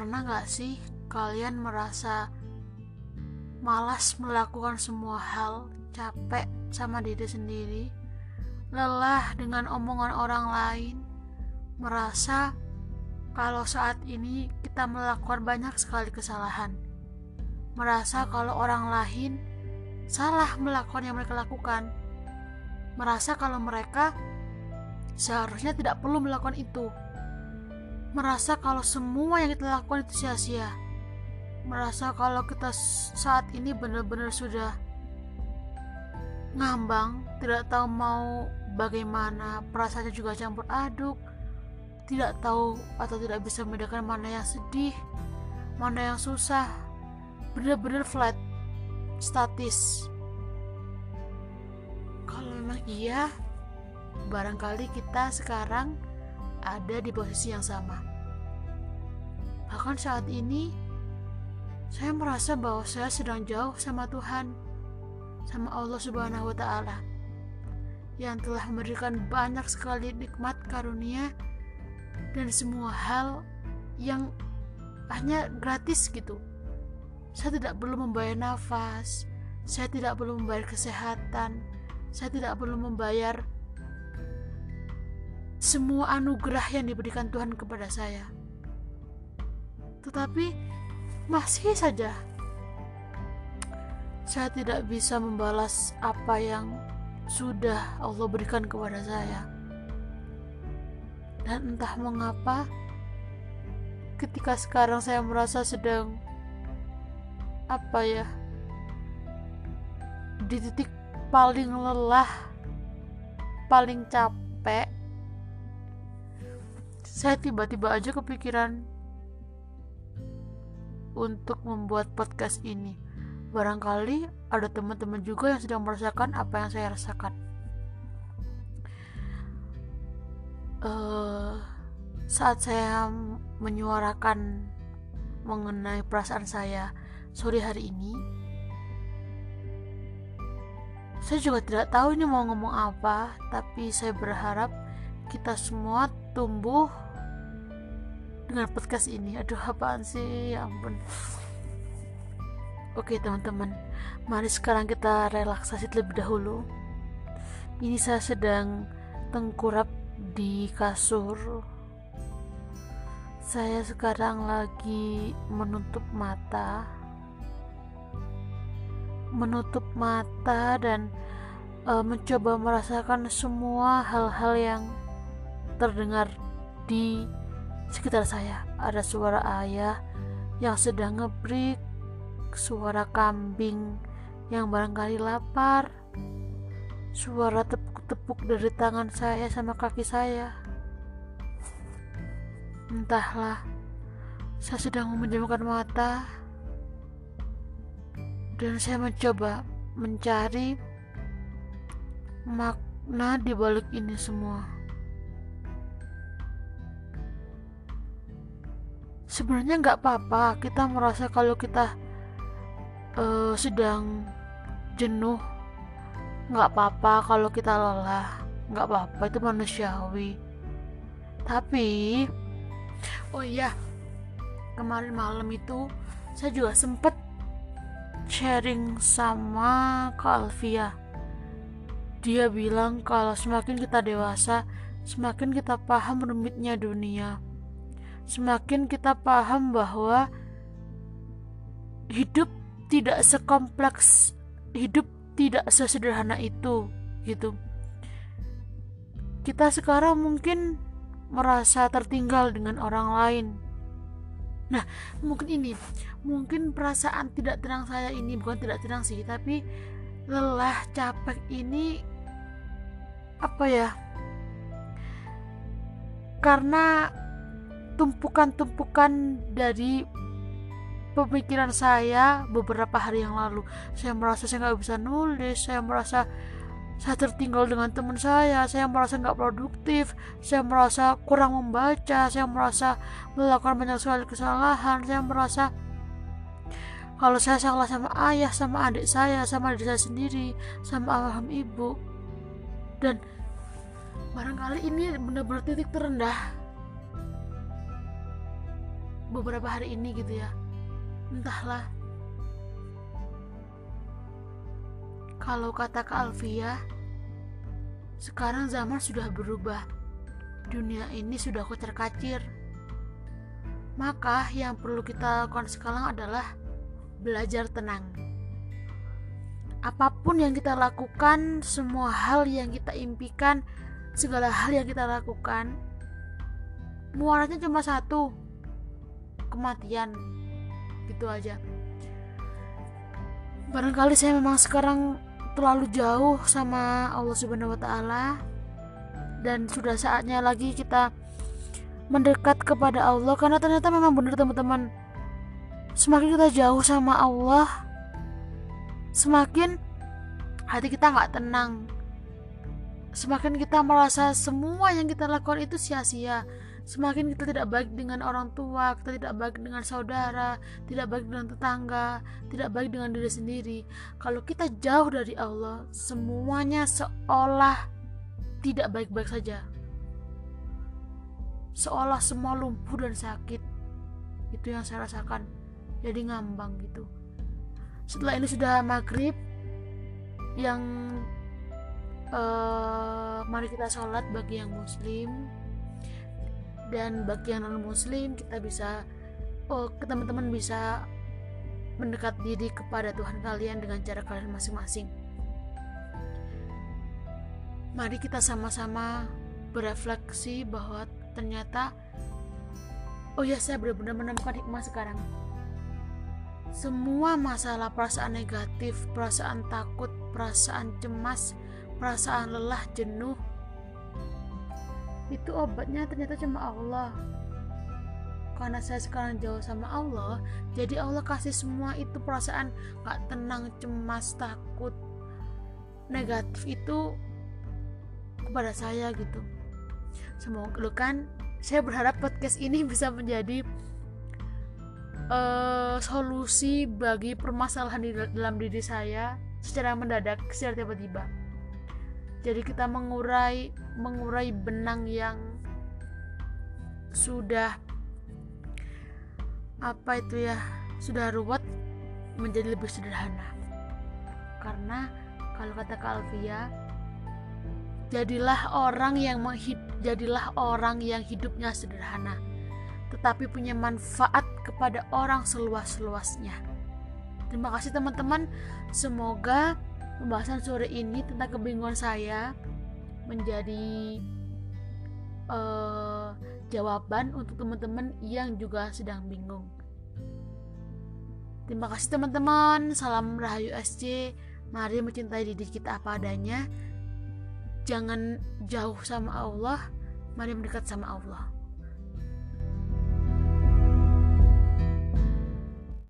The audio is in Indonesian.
Pernah gak sih kalian merasa malas melakukan semua hal, capek sama diri sendiri, lelah dengan omongan orang lain, merasa kalau saat ini kita melakukan banyak sekali kesalahan, merasa kalau orang lain salah melakukan yang mereka lakukan, merasa kalau mereka seharusnya tidak perlu melakukan itu merasa kalau semua yang kita lakukan itu sia-sia. Merasa kalau kita saat ini benar-benar sudah ngambang tidak tahu mau bagaimana perasaannya juga campur aduk tidak tahu atau tidak bisa membedakan mana yang sedih mana yang susah benar-benar flat statis. Kalau memang iya barangkali kita sekarang ada di posisi yang sama. Bahkan saat ini, saya merasa bahwa saya sedang jauh sama Tuhan, sama Allah Subhanahu wa Ta'ala, yang telah memberikan banyak sekali nikmat karunia dan semua hal yang hanya gratis gitu. Saya tidak perlu membayar nafas, saya tidak perlu membayar kesehatan, saya tidak perlu membayar semua anugerah yang diberikan Tuhan kepada saya. Tetapi masih saja saya tidak bisa membalas apa yang sudah Allah berikan kepada saya. Dan entah mengapa ketika sekarang saya merasa sedang apa ya di titik paling lelah, paling capek, saya tiba-tiba aja kepikiran untuk membuat podcast ini. Barangkali ada teman-teman juga yang sedang merasakan apa yang saya rasakan. Uh, saat saya menyuarakan mengenai perasaan saya sore hari ini, saya juga tidak tahu ini mau ngomong apa, tapi saya berharap kita semua tumbuh dengan podcast ini. Aduh apaan sih? Ya ampun. Oke teman-teman. Mari sekarang kita relaksasi terlebih dahulu. Ini saya sedang tengkurap di kasur. Saya sekarang lagi menutup mata. Menutup mata dan uh, mencoba merasakan semua hal-hal yang terdengar di sekitar saya. Ada suara ayah yang sedang ngebrik, suara kambing yang barangkali lapar, suara tepuk-tepuk dari tangan saya sama kaki saya. Entahlah, saya sedang memejamkan mata dan saya mencoba mencari makna di balik ini semua. Sebenarnya nggak apa-apa. Kita merasa kalau kita uh, sedang jenuh nggak apa-apa kalau kita lelah. Nggak apa-apa itu manusiawi. Tapi oh iya kemarin malam itu saya juga sempet sharing sama Kak Alfia dia bilang kalau semakin kita dewasa semakin kita paham rumitnya dunia semakin kita paham bahwa hidup tidak sekompleks hidup tidak sesederhana itu gitu. Kita sekarang mungkin merasa tertinggal dengan orang lain. Nah mungkin ini mungkin perasaan tidak tenang saya ini bukan tidak tenang sih tapi lelah capek ini apa ya? Karena tumpukan-tumpukan dari pemikiran saya beberapa hari yang lalu. Saya merasa saya nggak bisa nulis saya merasa saya tertinggal dengan teman saya saya merasa nggak produktif saya merasa kurang membaca saya merasa melakukan banyak sekali kesalahan saya merasa kalau saya salah sama ayah sama adik saya sama adik saya sendiri sama almarhum ibu. Dan barangkali ini benar-benar titik terendah beberapa hari ini gitu ya. Entahlah. Kalau kata Kak Alfia sekarang zaman sudah berubah. Dunia ini sudah kocar kacir maka yang perlu kita lakukan sekarang adalah belajar tenang. Apa pun yang kita lakukan semua hal yang kita impikan segala hal yang kita lakukan muaranya cuma satu kematian. Gitu aja. Barangkali saya memang sekarang terlalu jauh sama Allah Subhanahu wa taala dan sudah saatnya lagi kita mendekat kepada Allah karena ternyata memang benar teman-teman. Semakin kita jauh sama Allah semakin hati kita nggak tenang semakin kita merasa semua yang kita lakukan itu sia-sia. Semakin kita tidak baik dengan orang tua kita tidak baik dengan saudara tidak baik dengan tetangga tidak baik dengan diri sendiri. Kalau kita jauh dari Allah semuanya seolah tidak baik-baik saja. Seolah semua lumpuh dan sakit. Itu yang saya rasakan. Jadi ngambang gitu. Setelah ini sudah maghrib yang uh, mari kita sholat bagi yang muslim. Dan bagi yang non muslim kita bisa oh teman-teman bisa mendekat diri kepada Tuhan kalian dengan cara kalian masing-masing. Mari kita sama-sama berefleksi bahwa ternyata oh ya saya benar-benar menemukan hikmah sekarang. Semua masalah perasaan negatif, perasaan takut, perasaan cemas, perasaan lelah, jenuh, itu obatnya ternyata cuma Allah. Karena saya sekarang jauh sama Allah jadi Allah kasih semua itu perasaan gak tenang cemas takut negatif itu kepada saya gitu. Semoga kan saya berharap podcast ini bisa menjadi uh, solusi bagi permasalahan di dalam diri saya secara mendadak secara tiba-tiba jadi kita mengurai mengurai benang yang sudah apa itu ya sudah ruwet menjadi lebih sederhana. Karena kalau kata Kalvia jadilah orang yang menghid jadilah orang yang hidupnya sederhana tetapi punya manfaat kepada orang seluas-luasnya. Terima kasih teman-teman. Semoga pembahasan sore ini tentang kebingungan saya menjadi uh, jawaban untuk teman-teman yang juga sedang bingung. Terima kasih teman-teman. Salam Rahayu SC. Mari mencintai diri kita apa adanya. Jangan jauh sama Allah. Mari mendekat sama Allah.